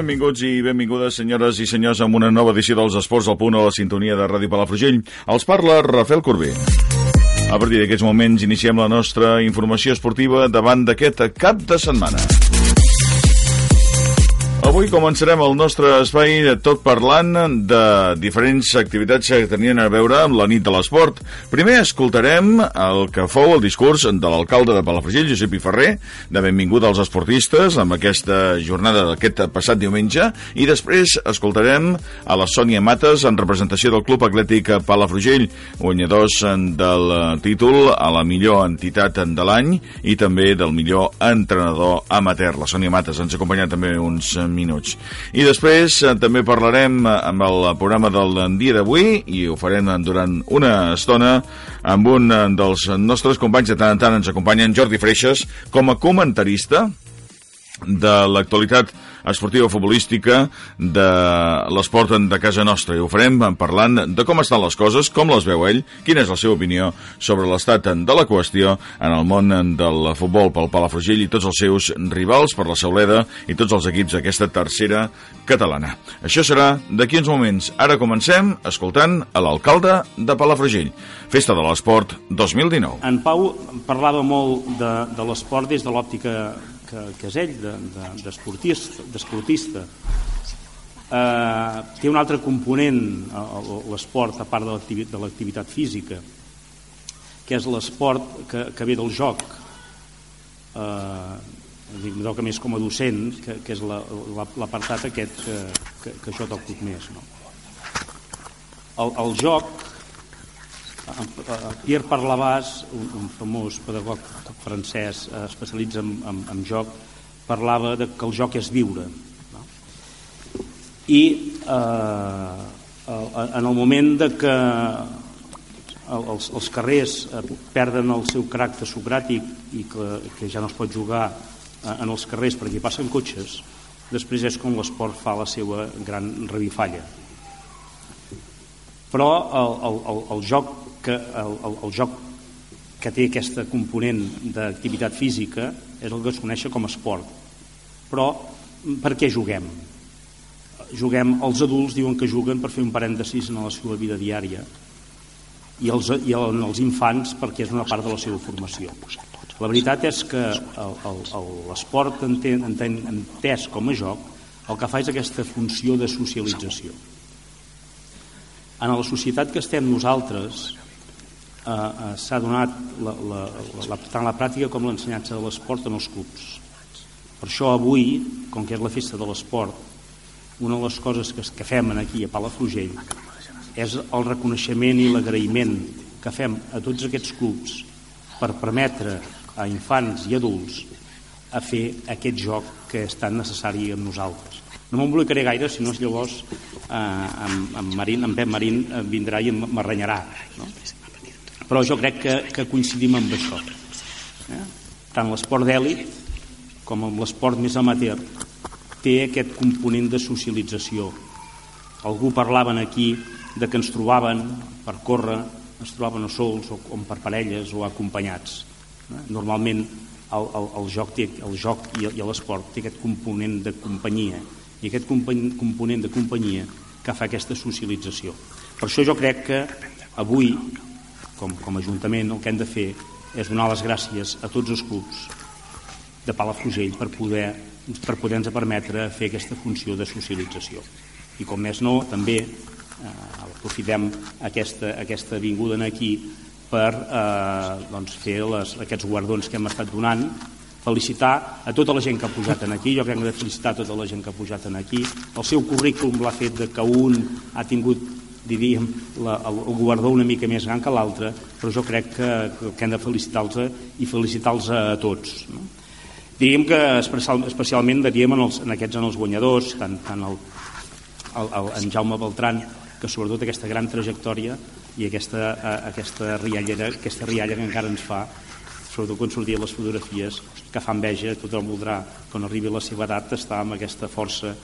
Benvinguts i benvingudes, senyores i senyors, amb una nova edició dels Esports al Punt a la sintonia de Ràdio Palafrugell. Els parla Rafael Corbí. A partir d'aquests moments iniciem la nostra informació esportiva davant d'aquest cap de setmana. Avui començarem el nostre espai tot parlant de diferents activitats que tenien a veure amb la nit de l'esport. Primer escoltarem el que fou el discurs de l'alcalde de Palafrugell, Josep I Ferrer, de benvinguda als esportistes amb aquesta jornada d'aquest passat diumenge, i després escoltarem a la Sònia Mates en representació del Club Atlètic Palafrugell, guanyadors del títol a la millor entitat de l'any i també del millor entrenador amateur. La Sònia Mates ens ha acompanyat també uns minuts. I després eh, també parlarem eh, amb el programa del dia d'avui i ho farem durant una estona amb un eh, dels nostres companys. De tant en tant ens acompanyen Jordi Freixas com a comentarista de l'actualitat esportiva futbolística de l'esport de casa nostra i ho farem parlant de com estan les coses, com les veu ell, quina és la seva opinió sobre l'estat de la qüestió en el món del futbol pel Palafrugell i tots els seus rivals per la Sauleda i tots els equips d'aquesta tercera catalana. Això serà d'aquí uns moments. Ara comencem escoltant a l'alcalde de Palafrugell. Festa de l'Esport 2019. En Pau parlava molt de, de l'esport des de l'òptica que, que és ell, d'esportista. De, eh, té un altre component, l'esport, a part de l'activitat física, que és l'esport que, que ve del joc. Eh, em toca més com a docent, que, que és l'apartat aquest que, que, que jo toco més. No? El, el joc Pierre Parlavàs, un, un famós pedagog francès eh, especialitza en, en, en joc, parlava de que el joc és viure. No? I eh, en el moment de que els, els carrers eh, perden el seu caràcter socràtic i que, que ja no es pot jugar eh, en els carrers perquè passen cotxes, després és com l'esport fa la seva gran revifalla. Però el, el, el, el joc que el, el, el joc que té aquesta component d'activitat física és el que es coneix com a esport. Però per què juguem? Juguem, els adults diuen que juguen per fer un parèntesis en la seva vida diària i els, i el, els infants perquè és una part de la seva formació. La veritat és que l'esport entès com a joc el que fa és aquesta funció de socialització. En la societat que estem nosaltres, Eh, eh, s'ha donat la, la, la, tant la pràctica com l'ensenyança de l'esport en els clubs. Per això avui, com que és la festa de l'esport, una de les coses que, que fem aquí a Palafrugell és el reconeixement i l'agraïment que fem a tots aquests clubs per permetre a infants i adults a fer aquest joc que és tan necessari amb nosaltres. No m'embolicaré gaire, si no llavors eh, amb, amb, Marín, amb Pep Marín eh, vindrà i m'arrenyarà. No? Però jo crec que, que coincidim amb això. Eh? Tant l'esport d'èlit com amb l'esport més amateur té aquest component de socialització. Algú parlaven aquí de que ens trobaven per córrer, ens trobaven o sols o, o per parelles o acompanyats. Eh? Normalment el, el, el joc, té, el joc i, i l'esport té aquest component de companyia i aquest component de companyia que fa aquesta socialització. Per això jo crec que avui com, com a Ajuntament el que hem de fer és donar les gràcies a tots els clubs de Palafrugell per poder, per poder ens permetre fer aquesta funció de socialització. I com més no, també eh, aprofitem aquesta, aquesta vinguda aquí per eh, doncs fer les, aquests guardons que hem estat donant felicitar a tota la gent que ha pujat en aquí, jo crec que hem de felicitar a tota la gent que ha pujat en aquí, el seu currículum l'ha fet de que un ha tingut diríem, la, el, el guardó una mica més gran que l'altre, però jo crec que, que hem de felicitar-los i felicitar-los a, tots. No? Diríem que especial, especialment diríem en, els, en aquests en els guanyadors, tant, tant el, el, el, en Jaume Beltran, que sobretot aquesta gran trajectòria i aquesta, aquesta, riallera, aquesta rialla que encara ens fa, sobretot quan sortien les fotografies, que fa enveja, tothom voldrà, quan arribi la seva edat, estar amb aquesta força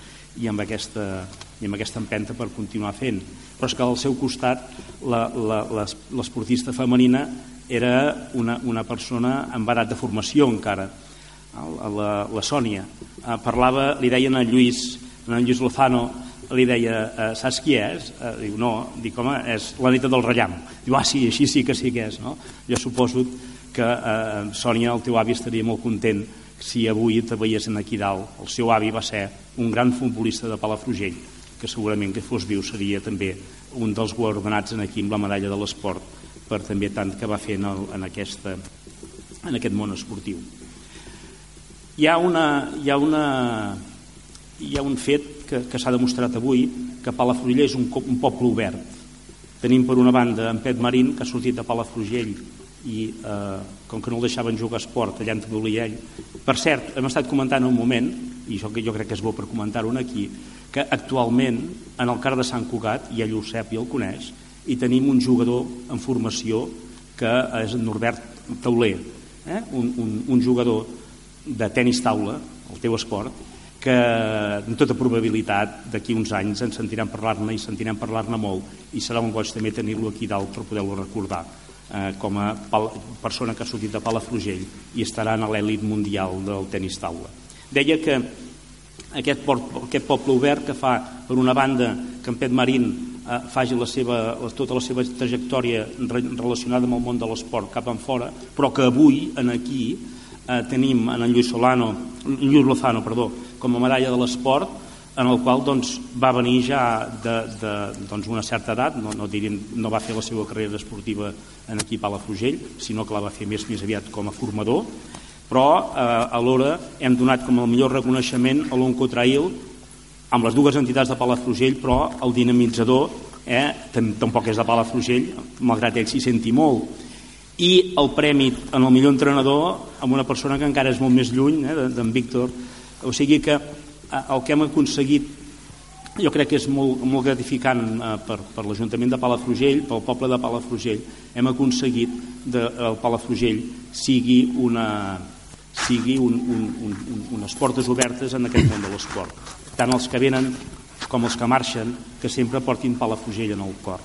i amb aquesta, i amb aquesta empenta per continuar fent. Però és que al seu costat l'esportista femenina era una, una persona amb edat de formació encara, la, la Sònia. Eh, parlava, li deien a Lluís En Lluís Lozano li deia, eh, saps qui és? Eh, diu, no, dic, home, és la neta del Rellam. Diu, ah, sí, així sí que sí que és, no? Jo suposo que eh, Sònia, el teu avi, estaria molt content si avui te veiessin aquí dalt. El seu avi va ser un gran futbolista de Palafrugell, que segurament que fos viu seria també un dels guardonats en aquí amb la medalla de l'esport per també tant que va fer en, el, en, aquesta, en aquest món esportiu. Hi ha, una, hi ha, una, hi ha un fet que, que s'ha demostrat avui, que Palafrugell és un, un poble obert. Tenim per una banda en Pet Marín, que ha sortit de Palafrugell i eh, com que no el deixaven jugar a esport allà en volia ell. Per cert, hem estat comentant un moment, i això que jo crec que és bo per comentar-ho aquí, que actualment en el car de Sant Cugat, i ell ho sap i el coneix, i tenim un jugador en formació que és en Norbert Tauler, eh? un, un, un jugador de tennis taula, el teu esport, que amb tota probabilitat d'aquí uns anys ens sentirem parlar-ne i sentirem parlar-ne molt i serà un goig també tenir-lo aquí dalt per poder-lo recordar eh, com a persona que ha sortit de Palafrugell i estarà en l'èlit mundial del tenis taula. Deia que aquest, port, aquest poble obert que fa per una banda que en Pet Marín eh, faci la seva, tota la seva trajectòria relacionada amb el món de l'esport cap en fora, però que avui en aquí eh, tenim en Lluís Solano, Lluís Lozano, perdó, com a medalla de l'esport, en el qual doncs, va venir ja de, de doncs, una certa edat, no, no, diríem, no va fer la seva carrera esportiva en equip a la Frugell, sinó que la va fer més, més aviat com a formador, però eh, alhora hem donat com el millor reconeixement a l'Onco Trail amb les dues entitats de Palafrugell, però el dinamitzador eh, tampoc és de Palafrugell, malgrat ell s'hi senti molt. I el premi en el millor entrenador amb una persona que encara és molt més lluny, eh, d'en Víctor, o sigui que eh, el que hem aconseguit jo crec que és molt, molt gratificant eh, per, per l'Ajuntament de Palafrugell, pel poble de Palafrugell, hem aconseguit que el Palafrugell sigui, una, sigui un, un, un, un, unes portes obertes en aquest món de l'esport. Tant els que venen com els que marxen, que sempre portin Palafrugell en el cor.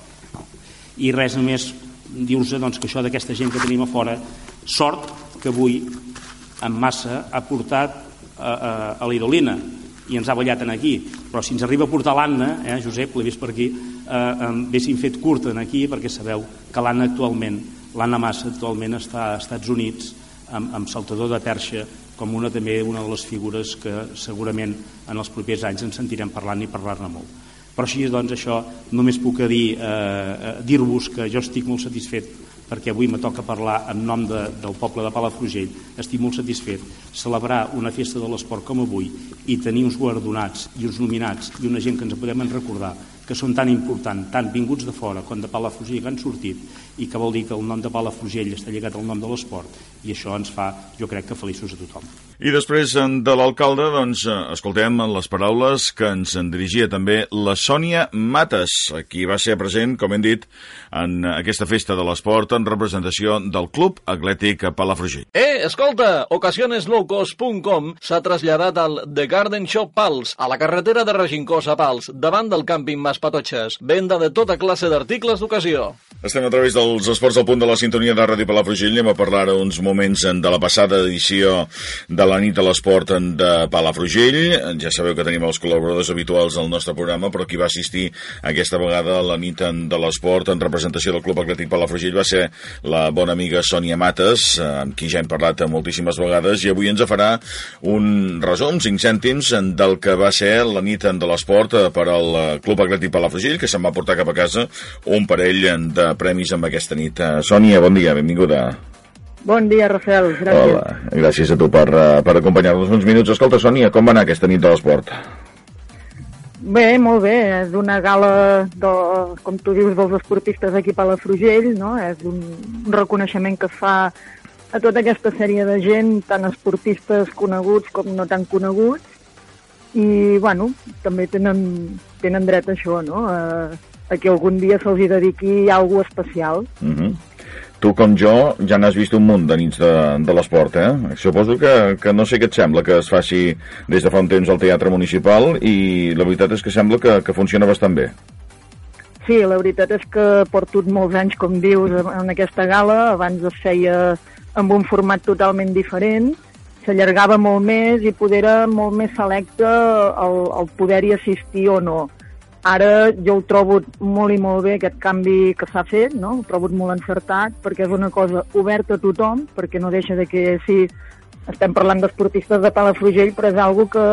I res només dius doncs, que això d'aquesta gent que tenim a fora, sort que avui en massa ha portat a, a, a l'Irolina i ens ha ballat en aquí però si ens arriba a portar l'Anna eh, Josep, l'he vist per aquí eh, haguéssim fet curta en aquí perquè sabeu que l'Anna actualment l'Anna Massa actualment està als Estats Units amb, amb saltador de perxa com una també una de les figures que segurament en els propers anys ens sentirem parlant i parlar-ne molt però així doncs això només puc dir, eh, eh, dir-vos que jo estic molt satisfet perquè avui me toca parlar en nom de, del poble de Palafrugell. Estic molt satisfet celebrar una festa de l'esport com avui i tenir uns guardonats i uns nominats i una gent que ens podem recordar que són tan importants, tant vinguts de fora com de Palafrugell que han sortit i que vol dir que el nom de Palafrugell està lligat al nom de l'esport i això ens fa, jo crec que feliços a tothom. I després de l'alcalde, doncs, eh, escoltem les paraules que ens en dirigia també la Sònia Mates, qui va ser present, com hem dit, en aquesta festa de l'esport en representació del Club Atlètic Palafrugell. Eh, escolta, ocasioneslowcost.com s'ha traslladat al The Garden Shop Pals, a la carretera de Regincós a Pals, davant del càmping Mas Patotxes. Venda de tota classe d'articles d'ocasió. Estem a través dels esports al punt de la sintonia de Ràdio Palafrugell. Anem a parlar uns moments de la passada edició de la nit de l'esport de Palafrugell. Ja sabeu que tenim els col·laboradors habituals del nostre programa, però qui va assistir aquesta vegada a la nit de l'esport en representació del Club Atlètic Palafrugell va ser la bona amiga Sònia Mates, amb qui ja hem parlat moltíssimes vegades, i avui ens farà un resum, 5 cèntims, del que va ser la nit de l'esport per al Club Atlètic Palafrugell, que se'n va portar cap a casa un parell de premis amb aquesta nit. Sònia, bon dia, benvinguda. Bon dia, Rafael. Gràcies. Hola, gràcies a tu per, eh, per acompanyar-nos uns minuts. Escolta, Sònia, com va anar aquesta nit de l'esport? Bé, molt bé. És una gala, de, com tu dius, dels esportistes aquí a la Frugell, no? És un reconeixement que fa a tota aquesta sèrie de gent, tant esportistes coneguts com no tan coneguts, i, bueno, també tenen, tenen dret a això, no? A, a que algun dia se'ls dediqui alguna especial. Mhm. -huh. Tu, com jo, ja n'has vist un munt de nits de, de l'esport, eh? Suposo que, que no sé què et sembla que es faci des de fa un temps al Teatre Municipal i la veritat és que sembla que, que funciona bastant bé. Sí, la veritat és que porto molts anys, com dius, en aquesta gala. Abans es feia amb un format totalment diferent s'allargava molt més i poder era molt més selecte el, el poder-hi assistir o no. Ara jo ho trobo molt i molt bé aquest canvi que s'ha fet, no? ho trobo molt encertat perquè és una cosa oberta a tothom, perquè no deixa de que sí, estem parlant d'esportistes de Palafrugell, però és algo que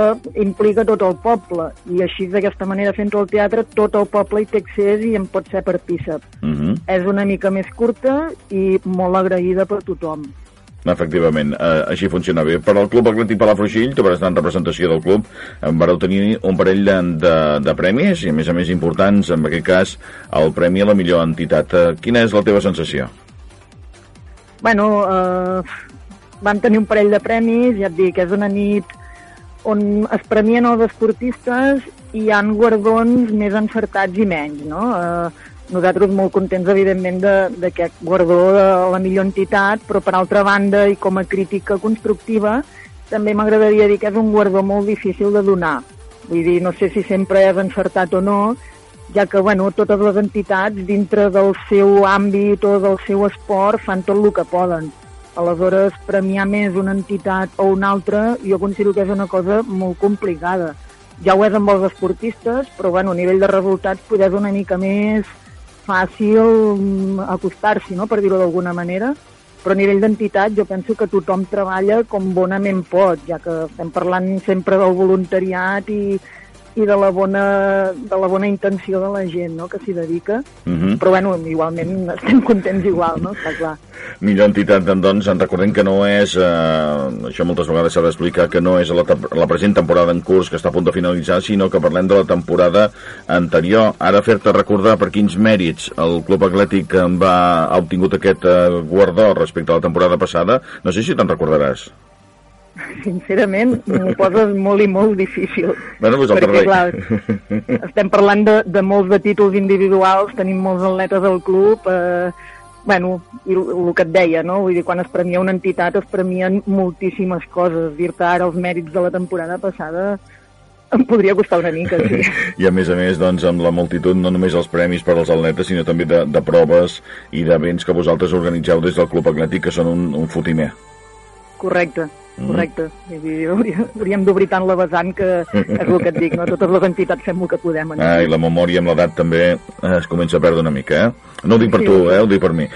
implica tot el poble. I així, d'aquesta manera, fent el teatre, tot el poble hi té accés i en pot ser partícip. Uh Mhm. -huh. És una mica més curta i molt agraïda per tothom. Efectivament, eh, així funciona bé. Per al Club Atlètic Palafrugell, tu vas en representació del club, en vareu tenir un parell de, de, de premis, i a més a més importants, en aquest cas, el Premi a la millor entitat. Eh, quina és la teva sensació? Bueno, eh, vam tenir un parell de premis, ja et dic, és una nit on es premien els esportistes i hi han guardons més encertats i menys, no? Eh, nosaltres molt contents, evidentment, d'aquest guardó de la millor entitat, però per altra banda, i com a crítica constructiva, també m'agradaria dir que és un guardó molt difícil de donar. Vull dir, no sé si sempre és encertat o no, ja que bueno, totes les entitats, dintre del seu àmbit o del seu esport, fan tot el que poden. Aleshores, premiar més una entitat o una altra, jo considero que és una cosa molt complicada. Ja ho és amb els esportistes, però bueno, a nivell de resultats poder una mica més fàcil mm, acostar-s'hi, no?, per dir-ho d'alguna manera, però a nivell d'entitat jo penso que tothom treballa com bonament pot, ja que estem parlant sempre del voluntariat i, i de la bona, de la bona intenció de la gent no?, que s'hi dedica, Uh -huh. però bueno, igualment estem contents igual, no?, està clar. Millor entitat, doncs, en recordem que no és, eh, això moltes vegades s'ha d'explicar, que no és la, la present temporada en curs que està a punt de finalitzar, sinó que parlem de la temporada anterior. Ara fer-te recordar per quins mèrits el Club Atlètic va, ha obtingut aquest eh, guardó respecte a la temporada passada, no sé si te'n recordaràs. Sincerament, m'ho poses molt i molt difícil. Bueno, doncs el perquè, clar, estem parlant de, de molts de títols individuals, tenim molts atletes al club, eh, bueno, i el, el que et deia, no? Vull dir, quan es premia una entitat es premien moltíssimes coses. Dir-te ara els mèrits de la temporada passada em podria costar una mica, sí. I a més a més, doncs, amb la multitud, no només els premis per als atletes, sinó també de, de proves i d'events que vosaltres organitzeu des del Club Atlètic, que són un, un fotimer. Correcte, correcte. Vull dir, hauríem, hauríem d'obrir tant la vessant que és el que et dic, no? Totes les entitats fem el que podem. en Ah, i la memòria amb l'edat també eh, es comença a perdre una mica, eh? No ho dic per Sí. tu, eh? Ho dic per mi.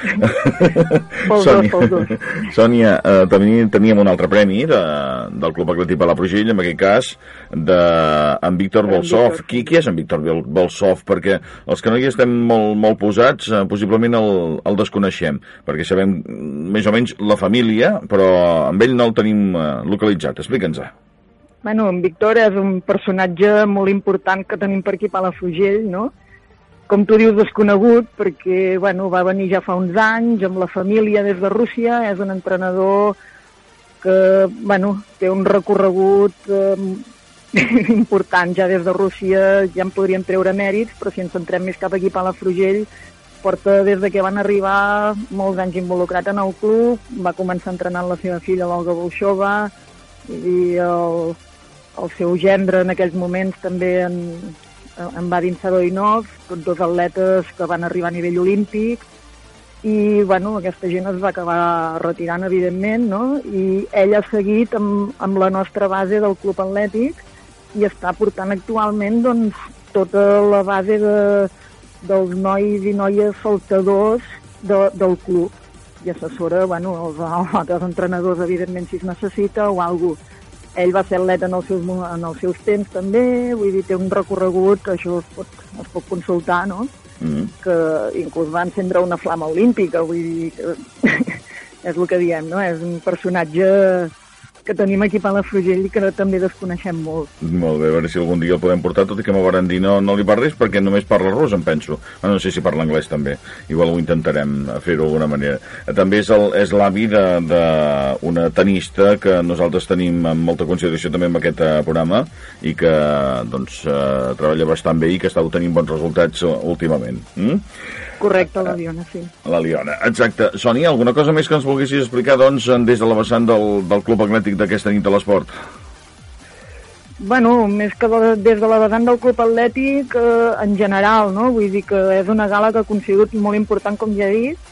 Pels dos, pels dos. Sònia, eh, teníem, teníem un altre premi de, del Club Atlètic Palafrugell, en aquest cas, de en Víctor Bolsov. Víctor. Qui, qui és en Víctor Bol- Bolsov? Perquè els que no hi estem molt, molt posats, eh, possiblement el, el desconeixem, perquè sabem mm, més o menys la família, però amb ell no el tenim eh, localitzat. Explica'ns-ho. Bueno, en Víctor és un personatge molt important que tenim per aquí a Palafrugell, no? Com tu dius, desconegut, perquè bueno, va venir ja fa uns anys amb la família des de Rússia, és un entrenador que bueno, té un recorregut eh, important ja des de Rússia, ja en podríem treure mèrits, però si ens centrem més cap aquí a Palafrugell, porta des de que van arribar molts anys involucrat en el club, va començar entrenant la seva filla, l'Olga Bolxova, i el, el seu gendre en aquells moments també en, en Vadim Sadoinov, tots dos atletes que van arribar a nivell olímpic, i bueno, aquesta gent es va acabar retirant, evidentment, no? i ell ha seguit amb, amb la nostra base del club atlètic i està portant actualment doncs, tota la base de, dels nois i noies saltadors de, del club i assessora bueno, els, altres entrenadors, evidentment, si es necessita o alguna cosa. Ell va ser atleta en els, seus, en els seus temps també, vull dir, té un recorregut, això es pot, es pot consultar, no? Mm. que inclús va encendre una flama olímpica, vull dir que és el que diem, no? És un personatge que tenim aquí a Palafrugell i que també desconeixem molt. Molt bé, a veure si algun dia el podem portar, tot i que m'ho van dir no, no li parlis perquè només parla rus, em penso. Bueno, no sé si parla anglès també, igual ho intentarem fer-ho d'alguna manera. També és el- és l'avi d'una tenista que nosaltres tenim amb molta consideració també en aquest eh, programa i que doncs, eh, treballa bastant bé i que està obtenint bons resultats eh, últimament. Mm? Correcte, la Diona, sí. La Liona, exacte. Sònia, alguna cosa més que ens volguessis explicar, doncs, des de la vessant del, del Club Atlètic d'aquesta nit de l'esport? Bueno, més que de, des de la vessant del Club Atlètic, eh, en general, no? Vull dir que és una gala que ha considerat molt important, com ja he dit,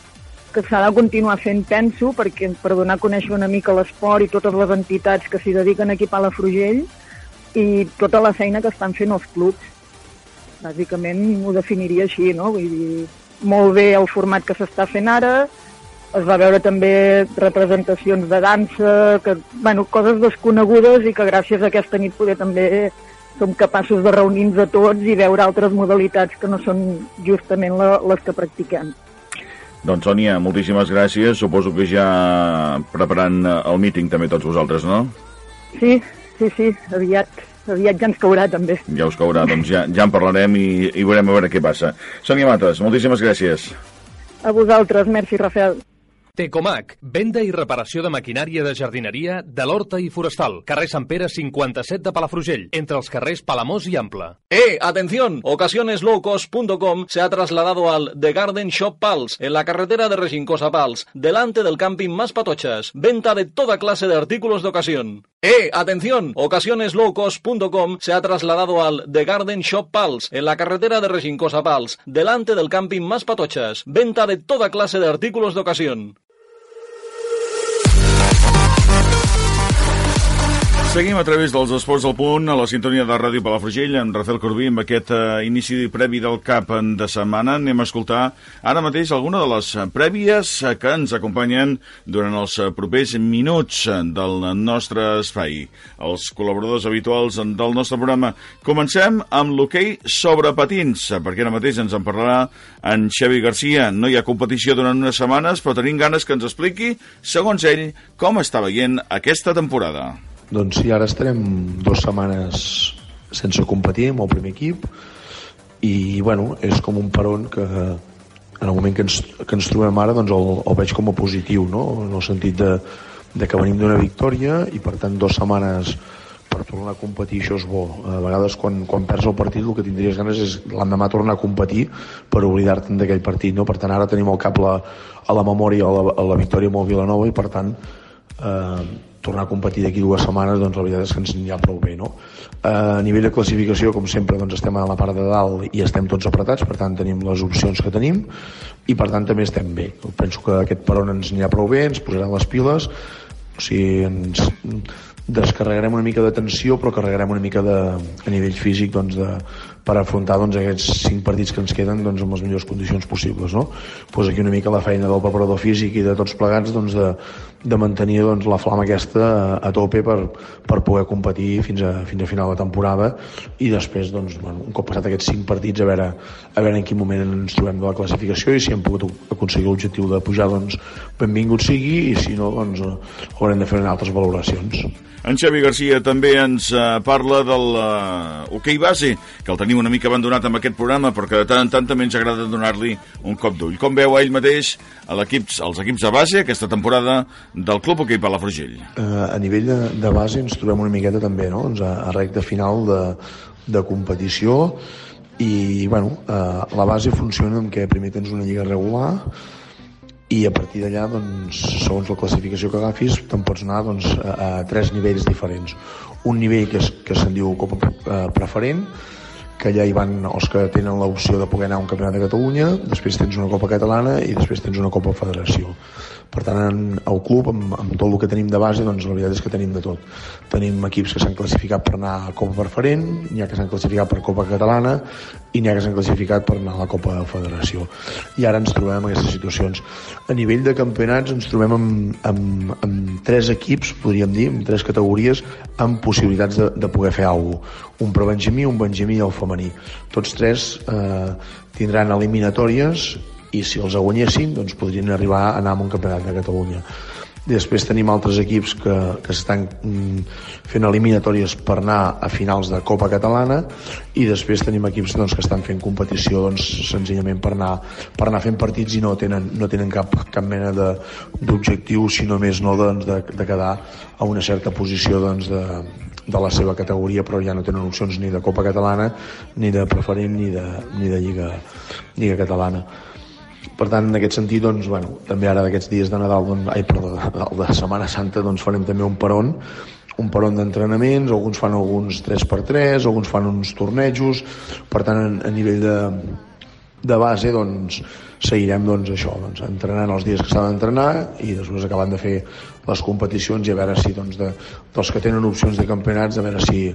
que s'ha de continuar fent, penso, perquè per donar a conèixer una mica l'esport i totes les entitats que s'hi dediquen aquí a Palafrugell i tota la feina que estan fent els clubs. Bàsicament ho definiria així, no? Vull dir, molt bé el format que s'està fent ara, es va veure també representacions de dansa, que, bueno, coses desconegudes i que gràcies a aquesta nit poder també som capaços de reunir-nos a tots i veure altres modalitats que no són justament la, les que practiquem. Doncs, Sònia, moltíssimes gràcies. Suposo que ja preparant el míting també tots vosaltres, no? Sí, sí, sí, aviat, aviat ja ens caurà també. Ja us caurà, doncs ja, ja en parlarem i, i veurem a veure què passa. Sònia Mates, moltíssimes gràcies. A vosaltres, merci, Rafael. Tecomac, venda i reparació de maquinària de jardineria de l'Horta i Forestal, carrer Sant Pere 57 de Palafrugell, entre els carrers Palamós i Ample. ¡Eh! ¡Atención! Ocasioneslowcost.com se ha trasladado al The Garden Shop Pals, en la carretera de Regincos a Pals, delante del camping Más Patochas. Venta de toda clase de artículos de ocasión. ¡Eh! ¡Atención! Ocasioneslowcost.com se ha trasladado al The Garden Shop Pals, en la carretera de Regincos a Pals, delante del camping Más Patochas. Venta de toda clase de artículos de ocasión. Seguim a través dels Esports al Punt, a la sintonia de Ràdio Palafrugell, amb Rafael Corbí, amb aquest uh, inici previ del CAP de setmana. Anem a escoltar ara mateix alguna de les prèvies que ens acompanyen durant els propers minuts del nostre espai. Els col·laboradors habituals del nostre programa. Comencem amb l'hoquei sobre patins, perquè ara mateix ens en parlarà en Xavi Garcia. No hi ha competició durant unes setmanes, però tenim ganes que ens expliqui, segons ell, com està veient aquesta temporada. Doncs sí, ara estarem dues setmanes sense competir amb el primer equip i bueno, és com un peron que en el moment que ens, que ens trobem ara doncs el, el veig com a positiu no? en el sentit de, de que venim d'una victòria i per tant dues setmanes per tornar a competir això és bo a vegades quan, quan perds el partit el que tindries ganes és l'endemà tornar a competir per oblidar-te'n d'aquell partit no? per tant ara tenim al cap la, a la memòria a la, a la victòria amb el Vilanova i per tant eh, tornar a competir d'aquí dues setmanes doncs la veritat és que ens anirà prou bé no? Eh, a nivell de classificació com sempre doncs estem a la part de dalt i estem tots apretats per tant tenim les opcions que tenim i per tant també estem bé penso que aquest peron ens anirà prou bé ens posaran les piles o sigui, ens descarregarem una mica de tensió però carregarem una mica de, a nivell físic doncs, de, per afrontar doncs, aquests cinc partits que ens queden doncs, amb les millors condicions possibles no? pues aquí una mica la feina del preparador físic i de tots plegats doncs, de, de mantenir doncs, la flama aquesta a, tope per, per poder competir fins a, fins a final de temporada i després doncs, bueno, un cop passat aquests cinc partits a veure, a veure en quin moment ens trobem de la classificació i si hem pogut aconseguir l'objectiu de pujar doncs benvingut sigui i si no doncs haurem de fer altres valoracions en Xavi Garcia també ens uh, parla del uh, hoquei base, que el tenim una mica abandonat amb aquest programa, perquè de tant en tant també ens agrada donar-li un cop d'ull. Com veu ell mateix a equips, els equips de base aquesta temporada del Club Hoquei Palafrugell? Uh, a nivell de, de base ens trobem una miqueta també, no? Doncs a, a recta final de, de competició i, bueno, uh, la base funciona en què primer tens una lliga regular, i a partir d'allà, doncs, segons la classificació que agafis, te'n pots anar doncs, a, a tres nivells diferents. Un nivell que, es, que se'n diu Copa eh, Preferent, que allà hi van els que tenen l'opció de poder anar a un campionat de Catalunya, després tens una Copa Catalana i després tens una Copa Federació. Per tant, el club, amb, amb tot el que tenim de base, doncs la veritat és que tenim de tot. Tenim equips que s'han classificat per anar a Copa Preferent, n'hi ha que s'han classificat per Copa Catalana i n'hi ha que s'han classificat per anar a la Copa Federació. I ara ens trobem en aquestes situacions. A nivell de campionats ens trobem amb, amb, amb tres equips, podríem dir, amb tres categories, amb possibilitats de, de poder fer alguna cosa. Un prebenjamí, un benjamí i el femení. Tots tres eh, tindran eliminatòries i si els guanyessin doncs podrien arribar a anar a un campionat de Catalunya. Després tenim altres equips que, que estan mm, fent eliminatòries per anar a finals de Copa Catalana i després tenim equips doncs, que estan fent competició doncs, senzillament per anar, per anar fent partits i no tenen, no tenen cap, cap mena d'objectiu sinó més no doncs, de, de quedar a una certa posició doncs, de, de la seva categoria però ja no tenen opcions ni de Copa Catalana ni de preferent ni de, ni de Lliga, Lliga Catalana per tant, en aquest sentit, doncs, bueno, també ara d'aquests dies de Nadal, doncs, ai, perdó, de, de Setmana Santa, doncs farem també un peron, un peron d'entrenaments, alguns fan alguns 3x3, alguns fan uns tornejos, per tant, a, a nivell de, de base doncs, seguirem doncs, això, doncs, entrenant els dies que s'ha d'entrenar i després acabant de fer les competicions i a veure si doncs, de, dels que tenen opcions de campionats a veure si,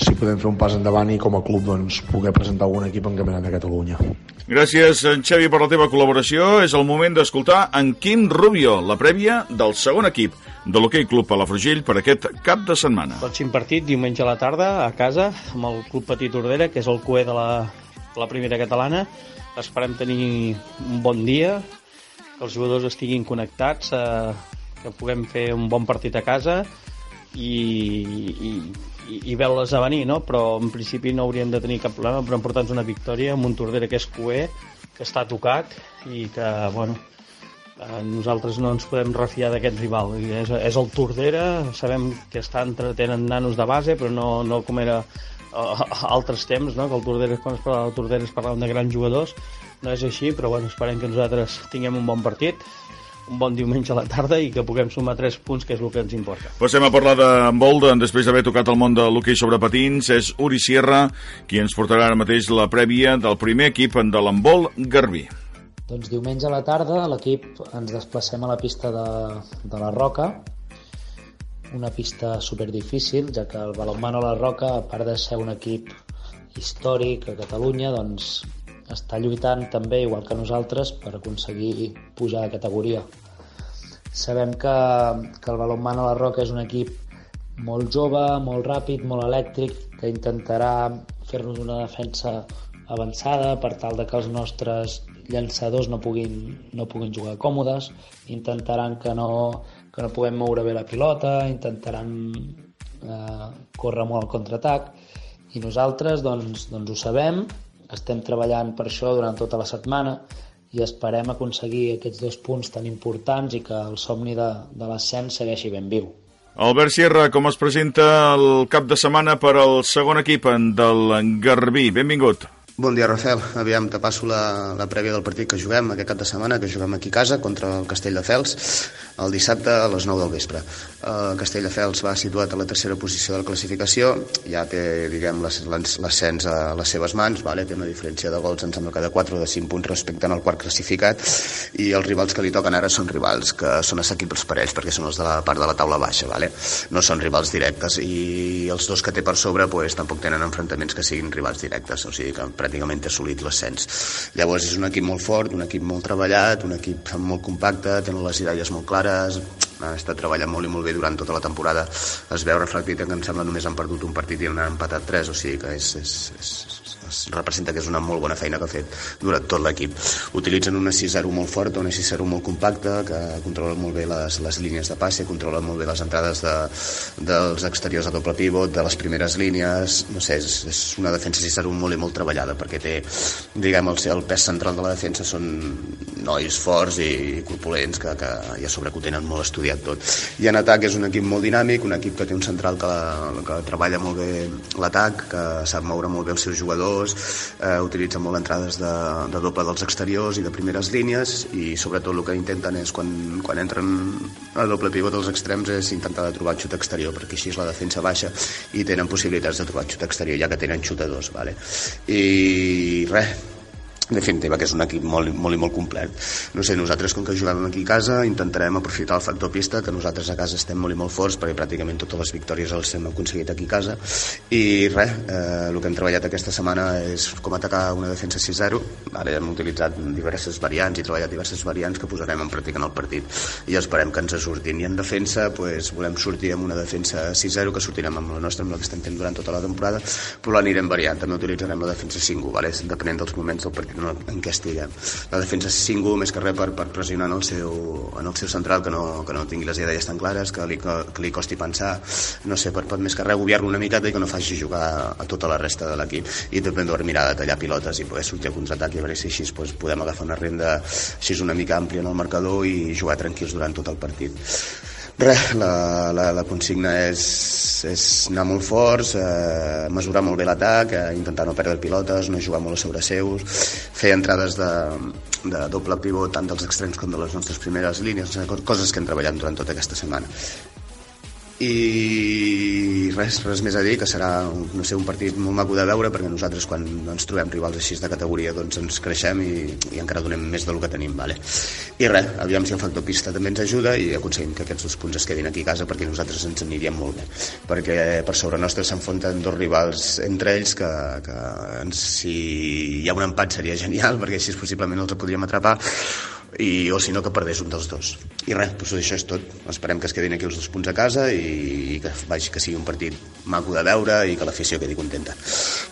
si podem fer un pas endavant i com a club doncs, poder presentar algun equip en campionat de Catalunya. Gràcies, en Xavi, per la teva col·laboració. És el moment d'escoltar en Quim Rubio, la prèvia del segon equip de l'Hockey Club Palafrugell per aquest cap de setmana. Pròxim partit, diumenge a la tarda, a casa, amb el Club Petit Ordera, que és el cué de la, la primera catalana. Esperem tenir un bon dia, que els jugadors estiguin connectats, eh, que puguem fer un bon partit a casa i, i, i, i veure-les a venir, no? però en principi no hauríem de tenir cap problema per emportar-nos una victòria amb un Tordera que és cué, que està tocat i que, bueno, eh, nosaltres no ens podem refiar d'aquest rival. És, és el Tordera, sabem que està entre, tenen nanos de base, però no, no com era a altres temps, no? que el Tordera, quan es parlava del Tordera es parlaven de grans jugadors, no és així, però bueno, esperem que nosaltres tinguem un bon partit, un bon diumenge a la tarda i que puguem sumar 3 punts, que és el que ens importa. Passem a parlar d'handbol, després d'haver tocat el món de l'hoquei sobre patins, és Uri Sierra qui ens portarà ara mateix la prèvia del primer equip de l'handbol Garbí. Doncs diumenge a la tarda l'equip ens desplacem a la pista de, de la Roca, una pista super difícil, ja que el Balonmano La Roca, a part de ser un equip històric a Catalunya, doncs està lluitant també, igual que nosaltres, per aconseguir pujar de categoria. Sabem que, que el Balonmano La Roca és un equip molt jove, molt ràpid, molt elèctric, que intentarà fer-nos una defensa avançada per tal de que els nostres llançadors no puguin, no puguin jugar còmodes, intentaran que no, que no puguem moure bé la pilota, intentaran eh, córrer molt al contraatac i nosaltres doncs, doncs ho sabem, estem treballant per això durant tota la setmana i esperem aconseguir aquests dos punts tan importants i que el somni de, de l'ascens segueixi ben viu. Albert Sierra, com es presenta el cap de setmana per al segon equip del Garbí? Benvingut. Bon dia, Rafael. Aviam, te passo la, la prèvia del partit que juguem aquest cap de setmana, que juguem aquí a casa contra el Castell de Fels, el dissabte a les 9 del vespre. El Castell de Fels va situat a la tercera posició de la classificació, ja té, diguem, l'ascens a les seves mans, vale? té una diferència de gols, em sembla que de 4 o de 5 punts respecte al quart classificat, i els rivals que li toquen ara són rivals que són assequibles per ells, perquè són els de la part de la taula baixa, vale? no són rivals directes, i els dos que té per sobre pues, tampoc tenen enfrontaments que siguin rivals directes, o sigui que pràcticament assolit l'ascens. Llavors és un equip molt fort, un equip molt treballat, un equip molt compacte, tenen les idees molt clares, ha estat treballant molt i molt bé durant tota la temporada. Es veu reflectit en que em sembla només han perdut un partit i han empatat tres, o sigui que és, és, és, representa que és una molt bona feina que ha fet durant tot l'equip. Utilitzen una 6-0 molt forta, una 6-0 molt compacta, que controla molt bé les, les línies de passe, controla molt bé les entrades de, dels exteriors a doble pivot, de les primeres línies, no sé, és, és una defensa 6-0 molt i molt treballada, perquè té, diguem, el, el pes central de la defensa són nois forts i corpulents que, que ja sobre que ho tenen molt estudiat tot. I en atac és un equip molt dinàmic, un equip que té un central que, la, que treballa molt bé l'atac, que sap moure molt bé els seus jugadors, jugadors, eh, utilitzen molt entrades de, de doble dels exteriors i de primeres línies i sobretot el que intenten és quan, quan entren a doble pivot dels extrems és intentar de trobar xut exterior perquè així és la defensa baixa i tenen possibilitats de trobar xut exterior ja que tenen xutadors vale? i res, en definitiva que és un equip molt, molt i molt complet. No sé, nosaltres com que juguem aquí a casa intentarem aprofitar el factor pista que nosaltres a casa estem molt i molt forts perquè pràcticament totes les victòries les hem aconseguit aquí a casa. I res, eh, el que hem treballat aquesta setmana és com atacar una defensa 6-0 ara hem utilitzat diverses variants i treballat diverses variants que posarem en pràctica en el partit. I esperem que ens surtin. I en defensa pues, volem sortir amb una defensa 6-0 que sortirem amb la nostra amb la que estem fent durant tota la temporada però l'anirem variant, també utilitzarem la defensa 5 vale? depenent dels moments del partit no, en què estiguem. La defensa és single més que res per, per pressionar en el, seu, en el seu central que no, que no tingui les idees tan clares, que li, que li costi pensar, no sé, per, per més que res agobiar-lo una miqueta i que no faci jugar a tota la resta de l'equip i també per mirar de tallar pilotes i poder sortir a contraatac i a veure si així pues, podem agafar una renda així una mica àmplia en el marcador i jugar tranquils durant tot el partit. Res, la, la, la consigna és, és anar molt forts, eh, mesurar molt bé l'atac, eh, intentar no perdre pilotes, no jugar molt a sobre seus, fer entrades de, de doble pivot tant dels extrems com de les nostres primeres línies, coses que hem treballat durant tota aquesta setmana. I res, res més a dir que serà no sé, un partit molt maco de veure perquè nosaltres quan ens trobem rivals així de categoria doncs ens creixem i, i encara donem més del que tenim vale? i res, aviam si el factor pista també ens ajuda i aconseguim que aquests dos punts es quedin aquí a casa perquè nosaltres ens aniríem molt bé perquè per sobre nostre s'enfonten dos rivals entre ells que, que si hi ha un empat seria genial perquè així possiblement els podríem atrapar i, o si no que perdés un dels dos. I res, doncs això és tot. Esperem que es quedin aquí els dos punts a casa i, i que, vagi, que sigui un partit maco de veure i que l'afició quedi contenta.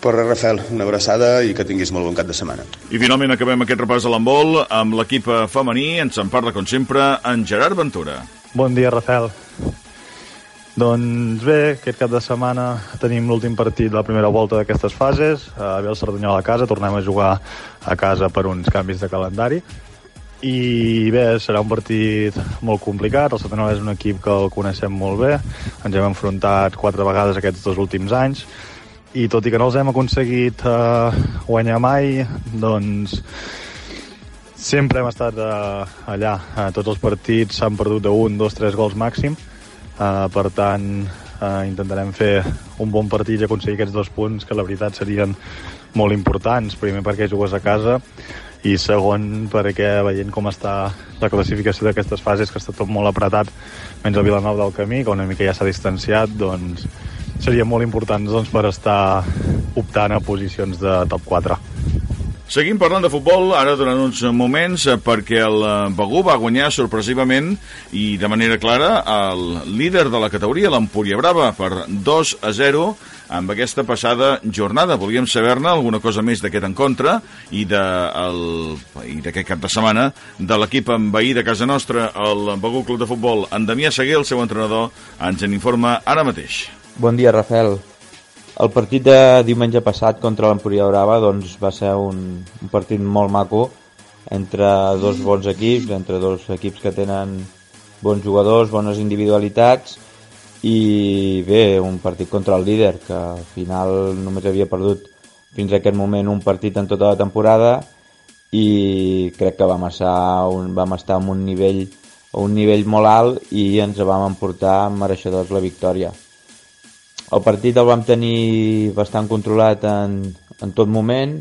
Però res Rafael, una abraçada i que tinguis molt bon cap de setmana. I finalment acabem aquest repàs de l'handbol amb l'equip femení, ens en parla com sempre en Gerard Ventura. Bon dia Rafael. Doncs bé, aquest cap de setmana tenim l'últim partit de la primera volta d'aquestes fases. A ve el Cerdanyola a casa, tornem a jugar a casa per uns canvis de calendari i bé, serà un partit molt complicat, el Satanol és un equip que el coneixem molt bé, ens hem enfrontat quatre vegades aquests dos últims anys i tot i que no els hem aconseguit uh, guanyar mai, doncs sempre hem estat uh, allà. Uh, tots els partits s'han perdut d'un, dos, tres gols màxim. Uh, per tant, uh, intentarem fer un bon partit i aconseguir aquests dos punts que la veritat serien molt importants. Primer perquè jugues a casa i segon perquè veient com està la classificació d'aquestes fases que està tot molt apretat menys el Vilanova del Camí que una mica ja s'ha distanciat doncs seria molt important doncs, per estar optant a posicions de top 4 Seguim parlant de futbol ara durant uns moments eh, perquè el eh, Begú va guanyar sorpresivament i de manera clara el líder de la categoria, l'Empúria Brava, per 2 a 0 amb aquesta passada jornada. Volíem saber-ne alguna cosa més d'aquest encontre i d'aquest cap de setmana de l'equip envaí de casa nostra, el Begú Club de Futbol. En Damià Seguer, el seu entrenador, ens en informa ara mateix. Bon dia, Rafael. El partit de diumenge passat contra l'Empúria Brava doncs, va ser un, un partit molt maco entre dos bons equips, entre dos equips que tenen bons jugadors, bones individualitats i bé, un partit contra el líder que al final només havia perdut fins a aquest moment un partit en tota la temporada i crec que vam estar, un, vam estar en un nivell, un nivell molt alt i ens vam emportar mereixedors la victòria. El partit el vam tenir bastant controlat en, en tot moment.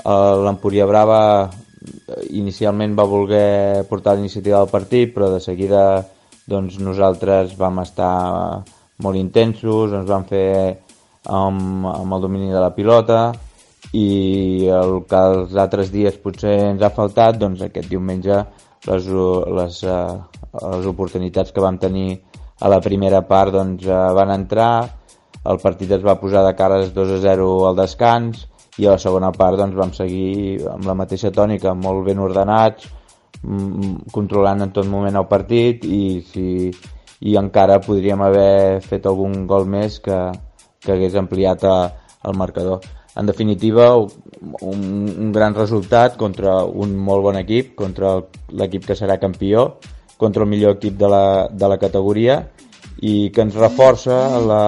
L'Empúria Brava eh, inicialment va voler portar l'iniciativa del partit, però de seguida doncs, nosaltres vam estar molt intensos, ens vam fer amb, amb el domini de la pilota i el que els altres dies potser ens ha faltat, doncs aquest diumenge les, les, eh, les oportunitats que vam tenir a la primera part doncs, eh, van entrar, el partit es va posar de cares 2 a 0 al descans i a la segona part doncs, vam seguir amb la mateixa tònica, molt ben ordenats, controlant en tot moment el partit i, si, i encara podríem haver fet algun gol més que, que hagués ampliat a, el marcador. En definitiva, un, un gran resultat contra un molt bon equip, contra l'equip que serà campió, contra el millor equip de la, de la categoria i que ens reforça la,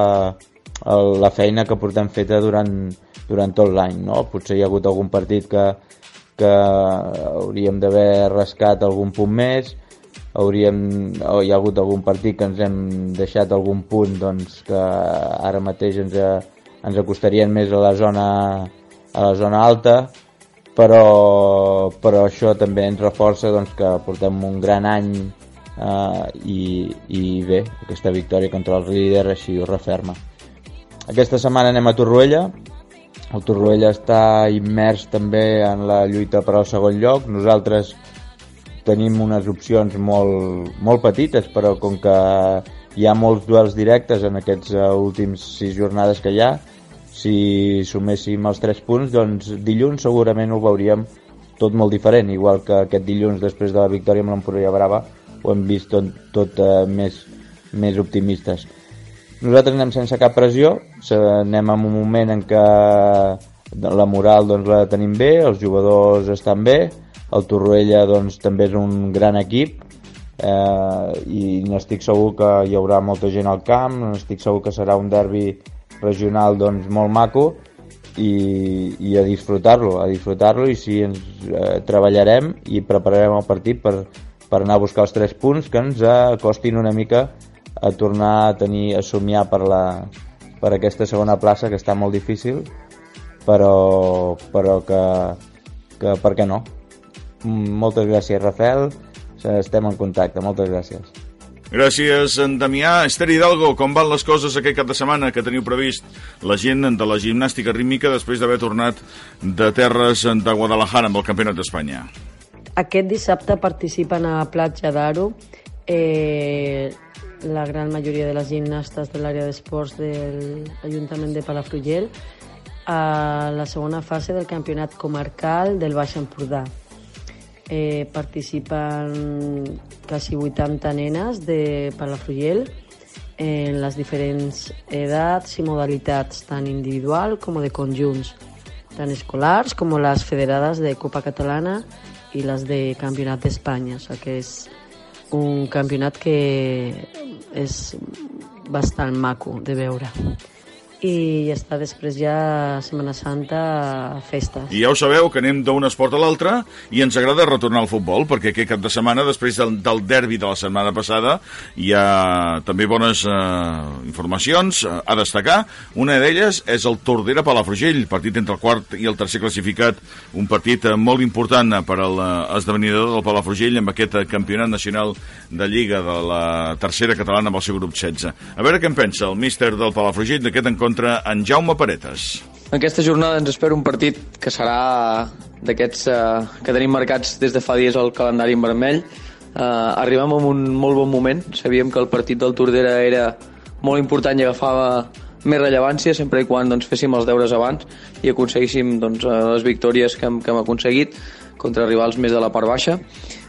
el, la feina que portem feta durant, durant tot l'any. No? Potser hi ha hagut algun partit que, que hauríem d'haver rascat algun punt més, hauríem, o hi ha hagut algun partit que ens hem deixat algun punt doncs, que ara mateix ens, ens acostarien més a la zona, a la zona alta, però, però això també ens reforça doncs, que portem un gran any eh, i, i bé, aquesta victòria contra el líder així ho referma. Aquesta setmana anem a Torroella. El Torroella està immers també en la lluita per al segon lloc. Nosaltres tenim unes opcions molt, molt petites, però com que hi ha molts duels directes en aquests uh, últims sis jornades que hi ha, si suméssim els tres punts, doncs dilluns segurament ho veuríem tot molt diferent, igual que aquest dilluns després de la victòria amb l'Empordà Brava ho hem vist tot, tot uh, més, més optimistes. Nosaltres anem sense cap pressió, anem en un moment en què la moral doncs, la tenim bé, els jugadors estan bé, el Torroella doncs, també és un gran equip eh, i n'estic segur que hi haurà molta gent al camp, n'estic segur que serà un derbi regional doncs, molt maco i, i a disfrutar-lo, a disfrutar-lo i si ens eh, treballarem i prepararem el partit per, per anar a buscar els tres punts que ens acostin una mica a tornar a tenir a somiar per, la, per aquesta segona plaça que està molt difícil però, però que, que per què no? Moltes gràcies Rafael. Estem en contacte, moltes gràcies. Gràcies, en Damià. Esther Hidalgo, com van les coses aquest cap de setmana que teniu previst? La gent de la gimnàstica rítmica després d'haver tornat de terres de Guadalajara amb el Campionat d'Espanya? Aquest dissabte participen a Platja d'Aro eh, la gran majoria de les gimnastes de l'àrea d'esports de l'Ajuntament de Palafrugell a la segona fase del campionat comarcal del Baix Empordà eh, participen quasi 80 nenes de Palafrugell en les diferents edats i modalitats, tant individual com de conjunts, tant escolars com les federades de Copa Catalana i les de Campionat d'Espanya. O sigui que és un campionat que és bastant maco de veure i ja està, després ja Setmana Santa, festes. I ja ho sabeu, que anem d'un esport a l'altre i ens agrada retornar al futbol, perquè aquest cap de setmana, després del, del derbi de la setmana passada, hi ha també bones eh, informacions eh, a destacar. Una d'elles és el Tordera Palafrugell, partit entre el quart i el tercer classificat, un partit eh, molt important per a l'esdevenidor del Palafrugell amb aquest eh, campionat nacional de Lliga de la tercera catalana amb el seu grup 16. A veure què en pensa el míster del Palafrugell d'aquest encontre contra en Jaume Paretes. Aquesta jornada ens espera un partit que serà d'aquests eh, que tenim marcats des de fa dies al calendari en vermell. Eh, arribem en un molt bon moment. Sabíem que el partit del Tordera era molt important i agafava més rellevància sempre i quan doncs, féssim els deures abans i aconseguíssim doncs, eh, les victòries que hem, que hem aconseguit contra rivals més de la part baixa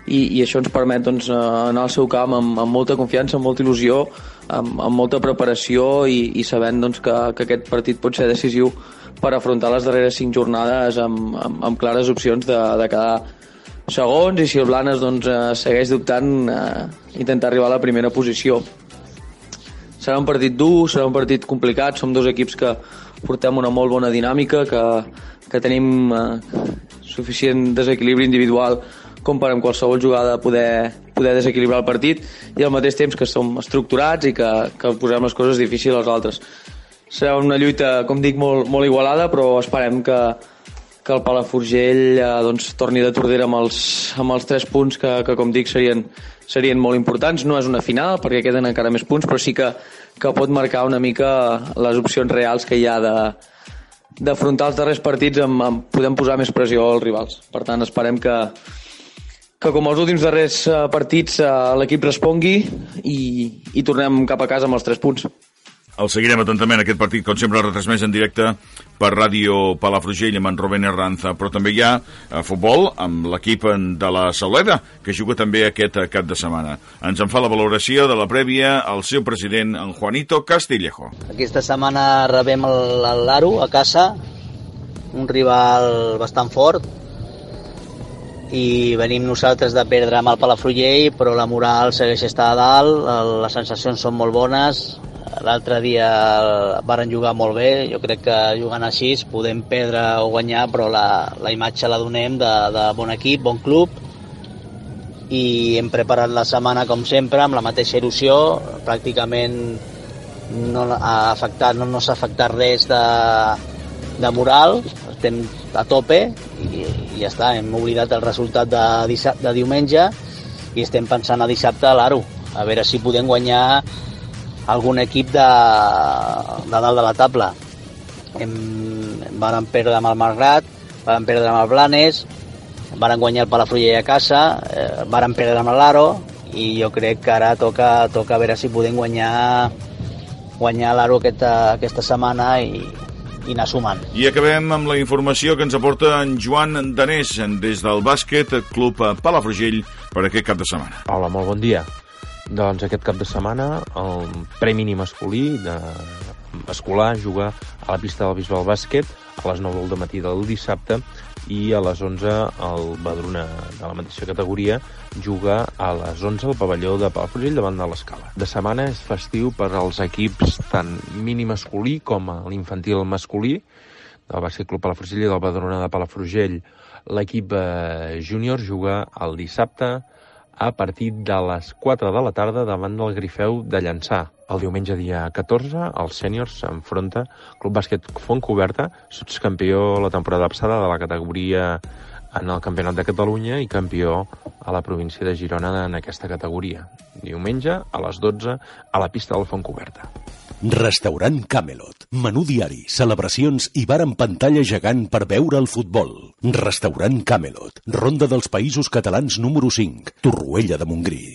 i, i això ens permet doncs, eh, anar al seu camp amb, amb molta confiança, amb molta il·lusió amb, amb molta preparació i, i sabent doncs, que, que aquest partit pot ser decisiu per afrontar les darreres cinc jornades amb, amb, amb clares opcions de, de quedar segons. I si el Blanes doncs, eh, segueix dubtant eh, intentar arribar a la primera posició. Serà un partit dur, serà un partit complicat. Som dos equips que portem una molt bona dinàmica que, que tenim eh, suficient desequilibri individual com per amb qualsevol jugada poder, poder desequilibrar el partit i al mateix temps que som estructurats i que, que posem les coses difícils als altres. Serà una lluita, com dic, molt, molt igualada, però esperem que, que el Palafrugell eh, doncs, torni de Tordera amb els, amb els tres punts que, que com dic, serien, serien molt importants. No és una final, perquè queden encara més punts, però sí que, que pot marcar una mica les opcions reals que hi ha de, d'afrontar els darrers partits amb, amb podem posar més pressió als rivals. Per tant, esperem que, que com els últims darrers eh, partits eh, l'equip respongui i, i tornem cap a casa amb els tres punts. El seguirem atentament, aquest partit, com sempre, retransmès en directe per Ràdio Palafrugell amb en Rubén Herranza, però també hi ha eh, futbol amb l'equip de la Sauleda, que juga també aquest cap de setmana. Ens en fa la valoració de la prèvia el seu president, en Juanito Castillejo. Aquesta setmana rebem l'Aro a casa, un rival bastant fort, i venim nosaltres de perdre amb el Palafrugell, però la moral segueix estar a dalt, les sensacions són molt bones, l'altre dia varen jugar molt bé, jo crec que jugant així podem perdre o guanyar, però la, la imatge la donem de, de bon equip, bon club, i hem preparat la setmana com sempre amb la mateixa il·lusió, pràcticament no ha afectat, no, no s'ha afectat res de, de moral, estem a tope i, i ja està, hem oblidat el resultat de, de diumenge i estem pensant a dissabte a l'Aro, a veure si podem guanyar algun equip de, de dalt de la taula. Hem, varen perdre amb el Malgrat, varen perdre amb el Blanes, varen guanyar el Palafrugell a casa, eh, varen perdre amb l'Aro, i jo crec que ara toca, toca veure si podem guanyar guanyar l'Aro aquesta, aquesta setmana i, i anar sumant. I acabem amb la informació que ens aporta en Joan Danés des del bàsquet Club Palafrugell per aquest cap de setmana. Hola, molt bon dia. Doncs aquest cap de setmana el premi masculí de escolar juga a la pista del Bisbal Bàsquet a les 9 del matí del dissabte i a les 11 el Badruna de la mateixa categoria juga a les 11 al pavelló de Palafrugell davant de l'escala. De setmana és festiu per als equips tant mini masculí com l'infantil masculí del Bàsquet Club Palafrugell i del Badruna de Palafrugell. L'equip eh, júnior juga el dissabte a partir de les 4 de la tarda davant del Grifeu de Llançà. El diumenge dia 14, el sèniors s'enfronta Club Bàsquet Fontcoberta, sotscampió la temporada passada de la categoria en el Campionat de Catalunya i campió a la província de Girona en aquesta categoria. Diumenge, a les 12, a la pista del Fontcoberta. Restaurant Camelot. Menú diari, celebracions i bar amb pantalla gegant per veure el futbol. Restaurant Camelot. Ronda dels Països Catalans número 5. Torroella de Montgrí.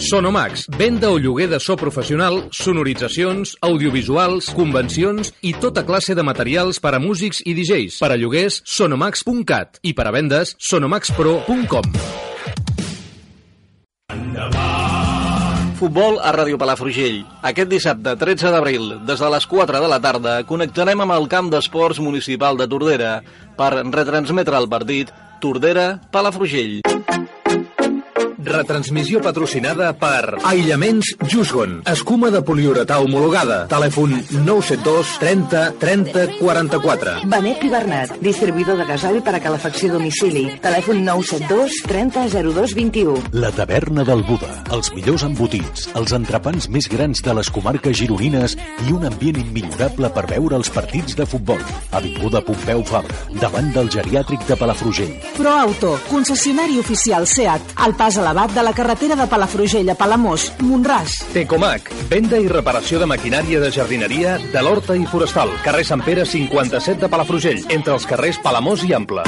Sonomax, venda o lloguer de so professional, sonoritzacions, audiovisuals, convencions i tota classe de materials per a músics i DJs. Per a lloguers, sonomax.cat i per a vendes, sonomaxpro.com. Futbol a Ràdio Palafrugell. Aquest dissabte, 13 d'abril, des de les 4 de la tarda, connectarem amb el camp d'esports municipal de Tordera per retransmetre el partit Tordera-Palafrugell. Retransmissió patrocinada per Aïllaments Jusgon. Escuma de poliuretà homologada. Telèfon 972 30 30 44. Benet i Bernat, distribuïdor de gasol per a calefacció a domicili. Telèfon 972 30 02 21. La taverna del Buda. Els millors embotits, els entrepans més grans de les comarques gironines i un ambient immillorable per veure els partits de futbol. Avinguda Pompeu Fabra, davant del geriàtric de Palafrugell. ProAuto, concessionari oficial SEAT, al pas elevat de la carretera de Palafrugell a Palamós, Montràs. Tecomac, venda i reparació de maquinària de jardineria de l'Horta i Forestal. Carrer Sant Pere 57 de Palafrugell, entre els carrers Palamós i Ample.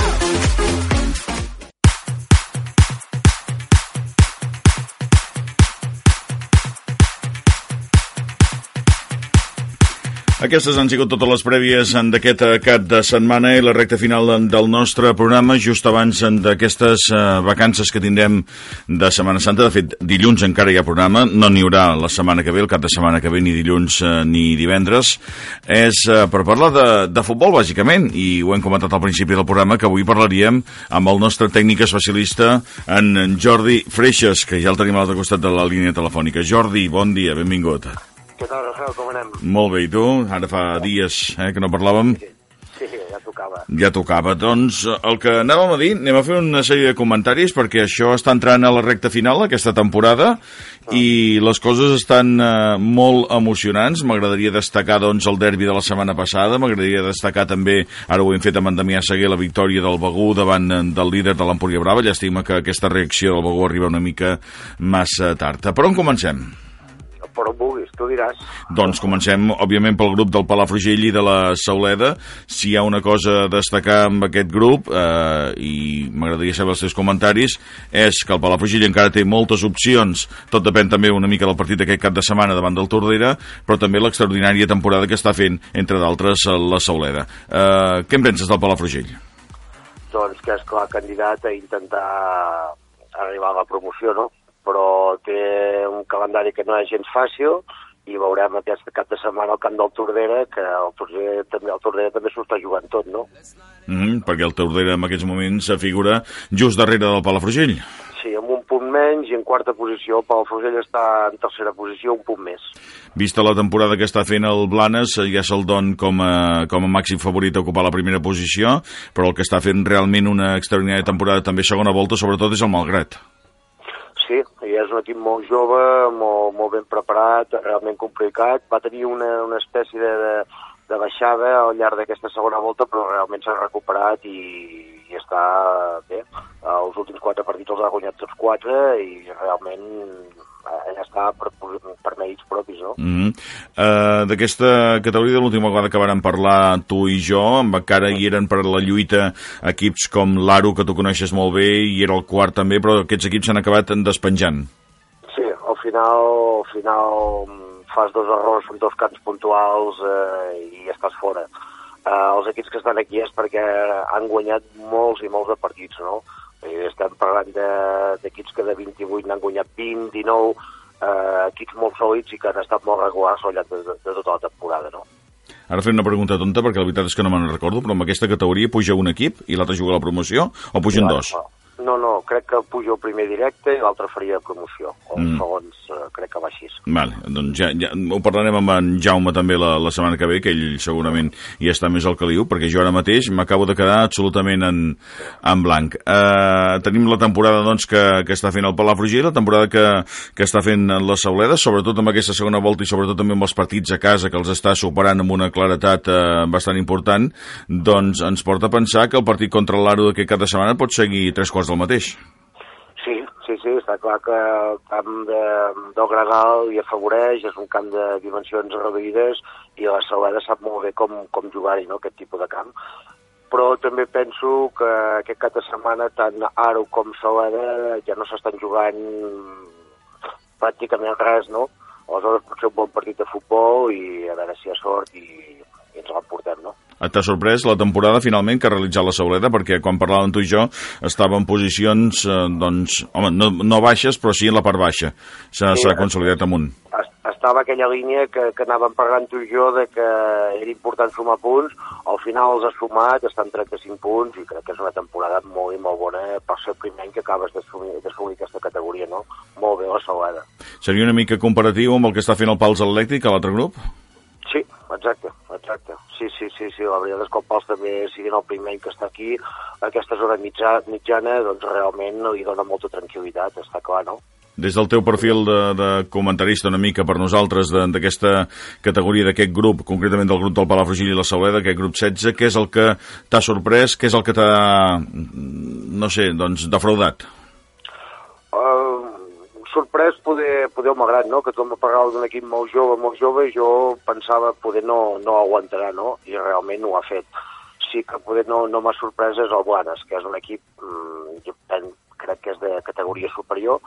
Aquestes han sigut totes les prèvies d'aquest eh, cap de setmana i la recta final del nostre programa just abans d'aquestes uh, vacances que tindrem de Setmana Santa. De fet, dilluns encara hi ha programa, no n'hi haurà la setmana que ve, el cap de setmana que ve, ni dilluns ni divendres. És per parlar de, de futbol, bàsicament, i ho hem comentat al principi del programa, que avui parlaríem amb el nostre tècnic especialista, en Jordi Freixas, que ja el tenim a l'altre costat de la línia telefònica. Jordi, bon dia, benvingut. Què tal, Rafael, com anem? Molt bé, i tu? Ara fa dies eh, que no parlàvem. Sí, ja tocava. Ja tocava. Doncs el que anàvem a dir, anem a fer una sèrie de comentaris perquè això està entrant a la recta final aquesta temporada i les coses estan eh, molt emocionants. M'agradaria destacar doncs, el derbi de la setmana passada, m'agradaria destacar també, ara ho hem fet amb en Damià Seguer, la victòria del Begú davant eh, del líder de l'Empúria Brava. Llàstima que aquesta reacció del Begú arriba una mica massa tard. Per on comencem? Per on vulguis, tu diràs. Doncs comencem, òbviament, pel grup del Palafrugell i de la Sauleda. Si hi ha una cosa a destacar amb aquest grup, eh, i m'agradaria saber els teus comentaris, és que el Palafrugell encara té moltes opcions, tot depèn també una mica del partit d'aquest cap de setmana davant del Tordera, però també l'extraordinària temporada que està fent, entre d'altres, la Sauleda. Eh, què en penses del Palafrugell? Doncs que és clar candidat a intentar arribar a la promoció, no? Però té un calendari que no és gens fàcil i veurem aquest cap de setmana al camp del Tordera que el Tordera també, el Tordera també s'ho està jugant tot, no? Mm -hmm, perquè el Tordera en aquests moments se figura just darrere del Palafrugell. Sí, amb un punt menys i en quarta posició. El Palafrugell està en tercera posició, un punt més. Vista la temporada que està fent el Blanes, ja se'l don com a, com a màxim favorit a ocupar la primera posició, però el que està fent realment una extraordinària temporada també segona volta, sobretot és el Malgrat. Sí, i és un equip molt jove, molt, molt ben preparat, realment complicat. Va tenir una, una espècie de, de, de baixada al llarg d'aquesta segona volta, però realment s'ha recuperat i, i està bé. Els últims quatre partits els ha guanyat tots quatre i realment eh, ja està per, per mèrits propis, no? Mm -hmm. uh, D'aquesta categoria de l'última vegada que vàrem parlar tu i jo, amb encara hi eren per la lluita equips com l'Aro, que tu coneixes molt bé, i era el quart també, però aquests equips s'han acabat despenjant. Sí, al final, al final fas dos errors dos camps puntuals eh, i estàs fora. Eh, els equips que estan aquí és perquè han guanyat molts i molts de partits, no? I estem parlant d'equips que de 28 n'han guanyat 20, 19, eh, equips molt sòlids i que han estat molt regulars al llarg de, de, de tota la temporada, no? Ara fem una pregunta tonta, perquè la veritat és que no me'n recordo, però amb aquesta categoria puja un equip i l'altre juga a la promoció, o pugen no, dos? No, No, no, crec que pujo el primer directe i l'altre faria promoció. O Mm. segons, eh, crec que va així. Vale, doncs ja, ja ho parlarem amb en Jaume també la, la setmana que ve, que ell segurament hi està més al caliu, perquè jo ara mateix m'acabo de quedar absolutament en, en blanc. Uh, tenim la temporada doncs, que, que està fent el Palafrugell, la temporada que, que està fent la Sauleda, sobretot amb aquesta segona volta i sobretot també amb els partits a casa que els està superant amb una claretat uh, bastant important, doncs ens porta a pensar que el partit contra l'Aro d'aquest cap de setmana pot seguir tres quarts del mateix. Sí, sí, sí, està clar que el camp de, del Gregal hi afavoreix, és un camp de dimensions reduïdes i la Sauleda sap molt bé com, com jugar-hi, no?, aquest tipus de camp. Però també penso que aquest cap de setmana tant Aro com Sauleda ja no s'estan jugant pràcticament res, no? Aleshores pot ser un bon partit de futbol i a veure si hi ha sort i, i ens l'emportem, no? T'ha sorprès la temporada finalment que ha realitzat la Sauleda? Perquè quan parlàvem tu i jo estava en posicions, eh, doncs, home, no, no baixes, però sí en la part baixa. S'ha Sí, consolidat amunt. es- estava aquella línia que, que anàvem parlant tu i jo de que era important sumar punts, al final els ha sumat, estan 35 punts i crec que és una temporada molt i molt bona per ser el primer any que acabes d'assumir aquesta categoria, no? Molt bé la Salada. Seria una mica comparatiu amb el que està fent el Pals Atlètic a l'altre grup? Sí, exacte, exacte. Sí, sí, sí, sí, la veritat és que el Pals també, siguin el primer any que està aquí, aquesta zona mitja, mitjana, doncs realment li dona molta tranquil·litat, està clar, no? Des del teu perfil de, de comentarista una mica per nosaltres d'aquesta categoria, d'aquest grup, concretament del grup del Palafrugell i la Sauleda, aquest grup 16, què és el que t'ha sorprès, què és el que t'ha, no sé, doncs, defraudat? Sorprès poder, poder malgrat, no? que em parlaves d'un equip molt jove, molt jove, i jo pensava poder no, no aguantarà, no? i realment ho ha fet. Sí que poder no, no m'ha sorprès és el Blanes, que és un equip, mm, jo pen, crec que és de categoria superior,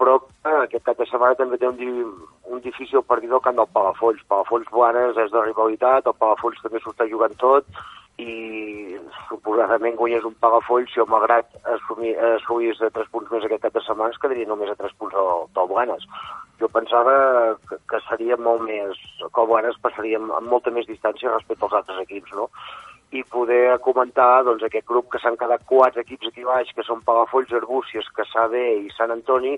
però eh, aquest cap de setmana també té un, un difícil partit al camp del Palafolls. Palafolls Blanes és de rivalitat, el Palafolls també s'ho està jugant tot, i suposadament guanyés un Palafolls si el Malgrat assolís de 3 punts més aquest cap de setmana es quedaria només a 3 punts del, del Blanes. Jo pensava que, que seria molt més, que el Blanes passaria amb, molta més distància respecte als altres equips, no? i poder comentar doncs, aquest grup que s'han quedat quatre equips aquí baix, que són Palafolls, Arbúcies, Caçà B i Sant Antoni,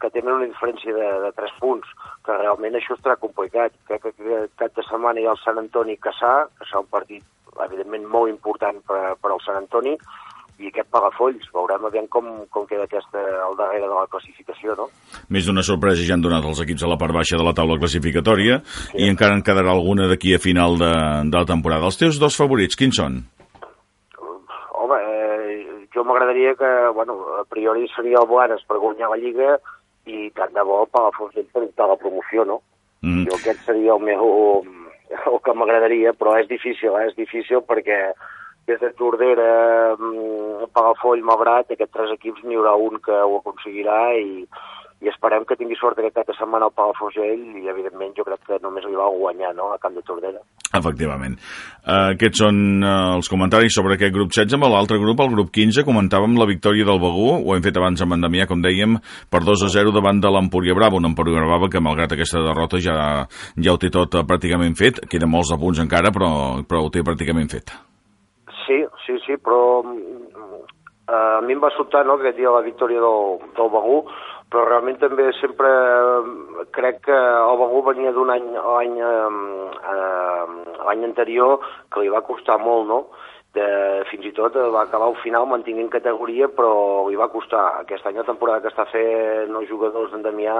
que tenen una diferència de, de 3 punts, que realment això estarà complicat. Crec que aquest cap de setmana hi ha el Sant Antoni Caçà, que serà un partit evidentment molt important per, per al Sant Antoni, i aquest Palafolls, veurem aviam com, com queda aquesta al darrere de la classificació, no? Més d'una sorpresa ja han donat els equips a la part baixa de la taula classificatòria sí. i encara en quedarà alguna d'aquí a final de, de la temporada. Els teus dos favorits, quins són? Home, eh, jo m'agradaria que, bueno, a priori seria el Blanes per guanyar la Lliga i tant de bo el Palafrugell per optar la promoció, no? Mm. Jo aquest seria el meu... el que m'agradaria, però és difícil, eh? és difícil perquè des de Tordera, mm, Palafoll, Malgrat, aquests tres equips n'hi haurà un que ho aconseguirà i, i esperem que tingui sort aquest cap de setmana al Palafrugell i evidentment jo crec que només li va guanyar no? a Camp de Tordera. Efectivament. Uh, aquests són uh, els comentaris sobre aquest grup 16. Amb l'altre grup, el grup 15, comentàvem la victòria del Begú, ho hem fet abans amb en Damià, com dèiem, per 2 a 0 davant de l'Empúria Brava, un Empúria Brava que, malgrat aquesta derrota, ja, ja ho té tot uh, pràcticament fet. Queden molts de punts encara, però, però ho té pràcticament fet. Sí, sí, sí, però mm, eh, a mi em va sobtar no, aquest dia la victòria del, del Begú, però realment també sempre eh, crec que el Begú venia d'un any l'any eh, l'any anterior que li va costar molt, no? De, fins i tot va acabar al final mantinguent categoria, però li va costar. Aquest any la temporada que està fent els jugadors d'en Damià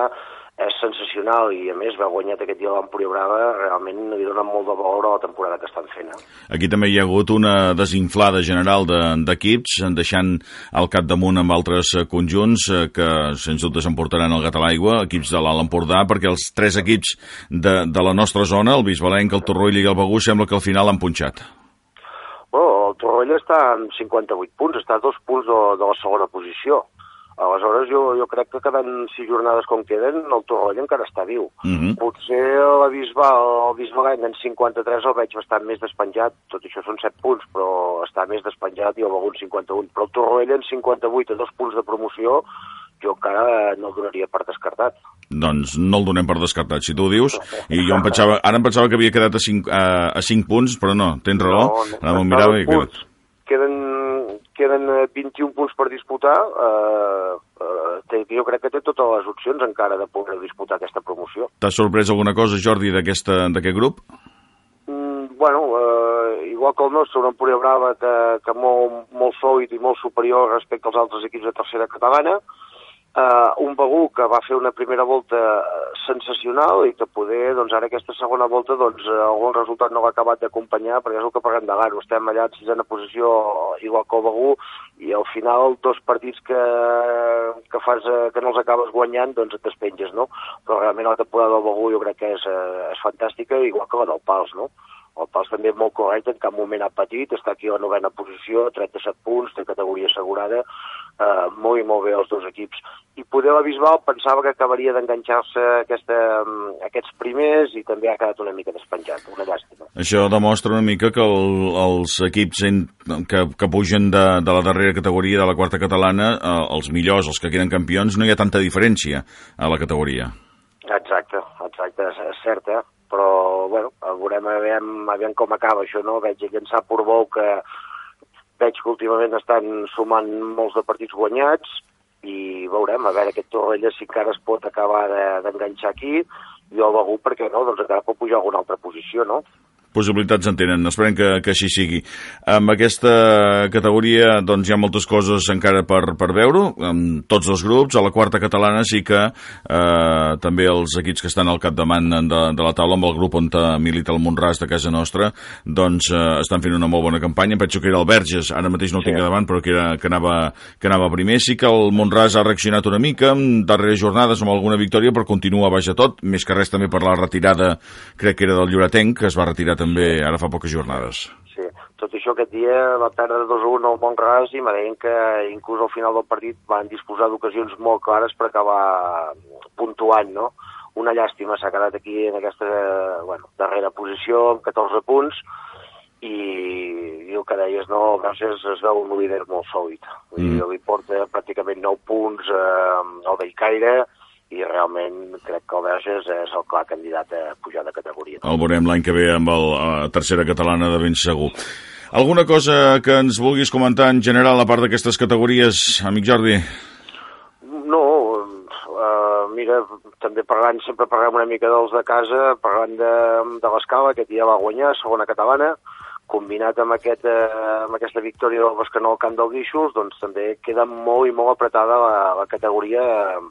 és sensacional i a més va guanyat aquest dia l'Empúria Brava, realment li dona molt de valor a la temporada que estan fent. Eh? Aquí també hi ha hagut una desinflada general de- d'equips, de, deixant el cap damunt amb altres eh, conjunts eh, que sens dubte s'emportaran el gat a l'aigua, equips de l'Alt Empordà, perquè els tres equips de, de la nostra zona, el Bisbalenc, el Torroella i el Begú, sembla que al final han punxat. El Torroella està amb 58 punts, està a dos punts de, de la segona posició. Aleshores, jo, jo crec que quedant sis jornades com queden, el Torroella encara està viu. Mm -hmm. Potser la Bisbal, el Bisbalenc en 53 el veig bastant més despenjat, tot això són 7 punts, però està més despenjat i el Begú en 51. Però el Torroella en 58 a dos punts de promoció, jo encara no el donaria per descartat. Doncs no el donem per descartat, si tu ho dius. I jo em pensava, ara em pensava que havia quedat a 5, a, a 5 punts, però no, tens raó. No, no, Ara m'ho mirava i... Queden, queden eh, 21 punts per disputar, eh, eh, té, jo crec que té totes les opcions encara de poder disputar aquesta promoció. T'ha sorprès alguna cosa, Jordi, d'aquest grup? Mm, bueno, eh, igual que el nostre, un Empúria Brava que, que molt, molt sòlid i molt superior respecte als altres equips de tercera catalana, Uh, un Begú que va fer una primera volta sensacional i que poder, doncs ara aquesta segona volta, doncs algun resultat no l'ha acabat d'acompanyar perquè és el que parlem de l'Aro, estem allà en sisena posició igual que el Begú i al final dos partits que, que fas, que no els acabes guanyant, doncs et despenges, no? Però realment la temporada del Begú jo crec que és, és fantàstica, igual que la del Pals, no? El Pals també és molt correcte, en cap moment ha patit, està aquí a la novena posició, 37 punts, té categoria assegurada, eh, molt i molt bé els dos equips. I poder la Bisbal pensava que acabaria d'enganxar-se aquesta, aquests primers i també ha quedat una mica despenjat, una llàstima. Això demostra una mica que el, els equips en, que, que pugen de, de la darrera categoria de la quarta catalana, eh, els millors, els que queden campions, no hi ha tanta diferència a la categoria. Exacte, exacte, és, és cert, eh? però bueno, veurem aviam, aviam com acaba això, no? Veig llançar Portbou que veig que últimament estan sumant molts de partits guanyats i veurem, a veure aquest Torrella si encara es pot acabar d'enganxar de, aquí i el Begur, perquè no, doncs encara pot pujar a alguna altra posició, no? Possibilitats en tenen. Esperem que, que així sigui. Amb aquesta categoria doncs, hi ha moltes coses encara per, per veure, amb tots els grups. A la quarta catalana sí que eh, també els equips que estan al capdavant de, de la taula, amb el grup on milita el Montràs de casa nostra, doncs eh, estan fent una molt bona campanya. Penso que era el Verges, ara mateix no el tinc sí. davant, però que, era, que, anava, que anava primer. Sí que el Montràs ha reaccionat una mica, en darreres jornades amb alguna victòria, però continua baix a tot, més que res també per la retirada, crec que era del Lloretenc, que es va retirar també ara fa poques jornades. Sí, tot això aquest dia va perdre 2-1 al Montgràs i me deien que inclús al final del partit van disposar d'ocasions molt clares per acabar puntuant, no? Una llàstima, s'ha quedat aquí en aquesta bueno, darrera posició amb 14 punts i, i el que deies, no, gràcies es veu un líder molt sòlid. Mm. Li porta pràcticament 9 punts eh, al Bellcaire, i realment crec que el Verges és el clar candidat a pujar de categoria. El veurem l'any que ve amb el, la tercera catalana de ben segur. Alguna cosa que ens vulguis comentar en general a part d'aquestes categories, amic Jordi? No, uh, mira, també parlant, sempre parlem una mica dels de casa, parlant de, de l'escala, aquest dia va guanyar, segona catalana, combinat amb, aquest, eh, amb aquesta victòria del Bascanó al camp del Guixos, doncs també queda molt i molt apretada la, la categoria eh,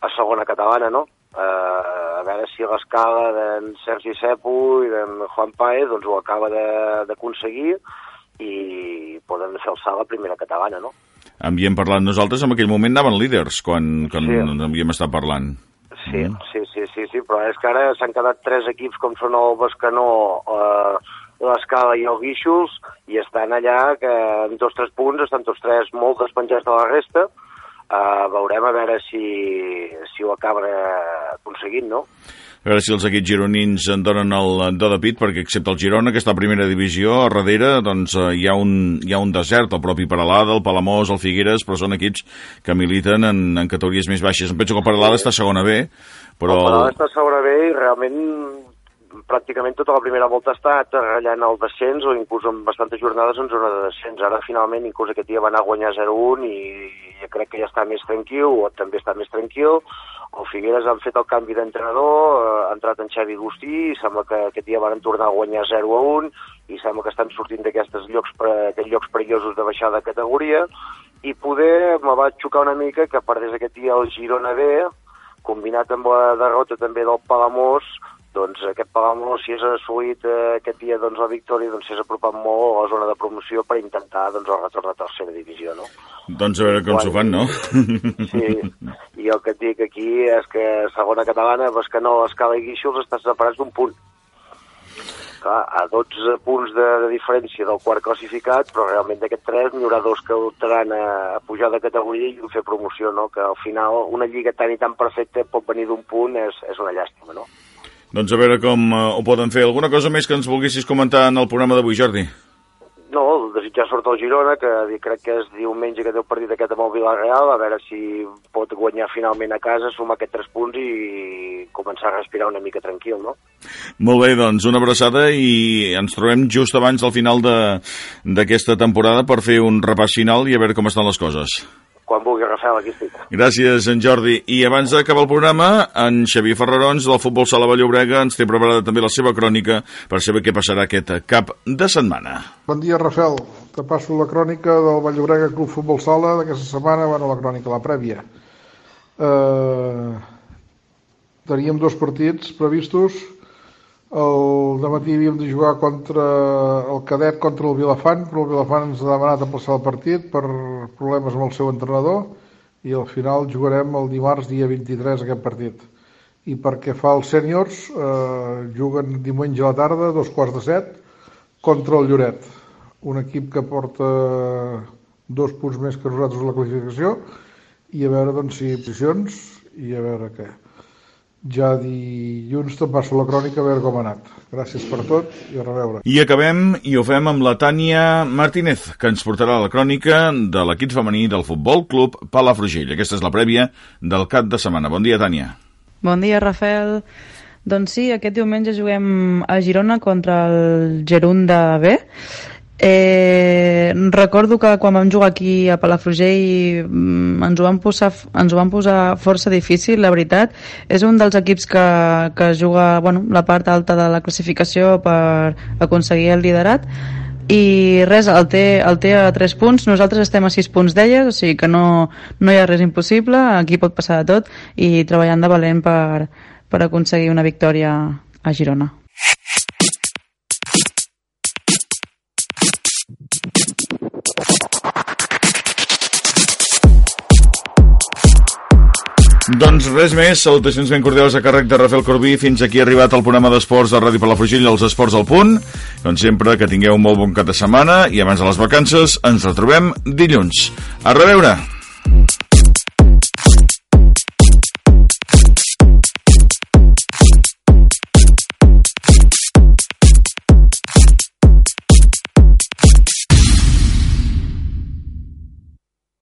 a segona catalana, no? Uh, a veure si l'escala d'en Sergi Cepo i d'en Juan Paez doncs, ho acaba d'aconseguir i poden fer alçar la primera catalana, no? Havíem parlat nosaltres, en aquell moment anaven líders quan, quan sí. havíem estat parlant. Sí, mm. sí, sí, sí, sí, però és que ara s'han quedat tres equips com són el Bescanó, eh, l'Escala i el Guixos, i estan allà que en dos tres punts estan tots tres molt despenjats de la resta, Uh, veurem a veure si, si ho acaba aconseguint, no? A veure si els equips gironins en donen el do de pit, perquè excepte el Girona, que està a primera divisió, a darrere doncs, eh, hi, ha un, hi ha un desert, el propi Paralada, el Palamós, el Figueres, però són equips que militen en, en categories més baixes. Em penso que el Paralada sí. està segona B, però... El Paralada està segona B i realment pràcticament tota la primera volta ha estat ratllant el descens o inclús en bastantes jornades en zona de descens. Ara finalment inclús aquest dia va anar a guanyar 0-1 i ja crec que ja està més tranquil, o també està més tranquil. El Figueres han fet el canvi d'entrenador, ha entrat en Xavi Agustí i sembla que aquest dia van tornar a guanyar 0-1 i sembla que estan sortint d'aquests llocs, aquests llocs perillosos de baixada de categoria i poder me va xocar una mica que perdés aquest dia el Girona B, combinat amb la derrota també del Palamós, doncs aquest Palamós, si és assolit eh, aquest dia doncs, la victòria, doncs s'és apropat molt a la zona de promoció per intentar doncs, el retorn a tercera divisió, no? Doncs a veure com s'ho fan, no? Sí, i el que et dic aquí és que segona catalana, pues que no, Escala i Guíxols estan separats d'un punt. Clar, a 12 punts de, de diferència del quart classificat, però realment d'aquest 3 n'hi haurà dos que optaran a, a pujar de categoria i fer promoció, no? Que al final una lliga tan i tan perfecta pot venir d'un punt, és, és una llàstima, no? Doncs a veure com uh, ho poden fer. Alguna cosa més que ens volguessis comentar en el programa d'avui, Jordi? no, desitjar sort al Girona, que crec que és diumenge que té el partit aquest amb el Villarreal, a veure si pot guanyar finalment a casa, sumar aquests tres punts i començar a respirar una mica tranquil, no? Molt bé, doncs una abraçada i ens trobem just abans del final d'aquesta temporada per fer un repàs final i a veure com estan les coses. Quan vulgui, Rafael, aquí estic. Gràcies, en Jordi. I abans d'acabar el programa, en Xavier Ferrarons, del Futbol Sala Vallobrega, ens té preparada també la seva crònica per saber què passarà aquest cap de setmana. Bon dia, Rafael. Te passo la crònica del Vallobrega Club Futbol Sala d'aquesta setmana, bueno, la crònica, la prèvia. Eh, teníem dos partits previstos, el matí havíem de jugar contra el cadet contra el Vilafant, però el Vilafant ens ha demanat plaçar el partit per problemes amb el seu entrenador. I al final jugarem el dimarts dia 23 aquest partit. I perquè fa els sèniors, eh, juguen diumenge a la tarda, dos quarts de set, contra el Lloret, un equip que porta dos punts més que nosaltres a la classificació. I a veure doncs, si posicions i a veure què ja dilluns te'n passo la crònica a veure com ha anat. Gràcies per tot i a reveure. I acabem i ho fem amb la Tània Martínez, que ens portarà la crònica de l'equip femení del Futbol Club Palafrugell. Aquesta és la prèvia del cap de setmana. Bon dia, Tània. Bon dia, Rafael. Doncs sí, aquest diumenge juguem a Girona contra el Gerunda B Eh, recordo que quan vam jugar aquí a Palafrugell mm, ens ho, van posar, ens ho van posar força difícil, la veritat. És un dels equips que, que juga bueno, la part alta de la classificació per aconseguir el liderat i res, el té, el té a 3 punts, nosaltres estem a 6 punts d'elles, o sigui que no, no hi ha res impossible, aquí pot passar de tot i treballant de valent per, per aconseguir una victòria a Girona. Doncs res més, salutacions ben cordials a càrrec de Rafael Corbí. Fins aquí ha arribat el programa d'esports de Ràdio Palafrugell, els esports al punt. Com sempre, que tingueu un molt bon cap de setmana i abans de les vacances ens retrobem dilluns. A reveure!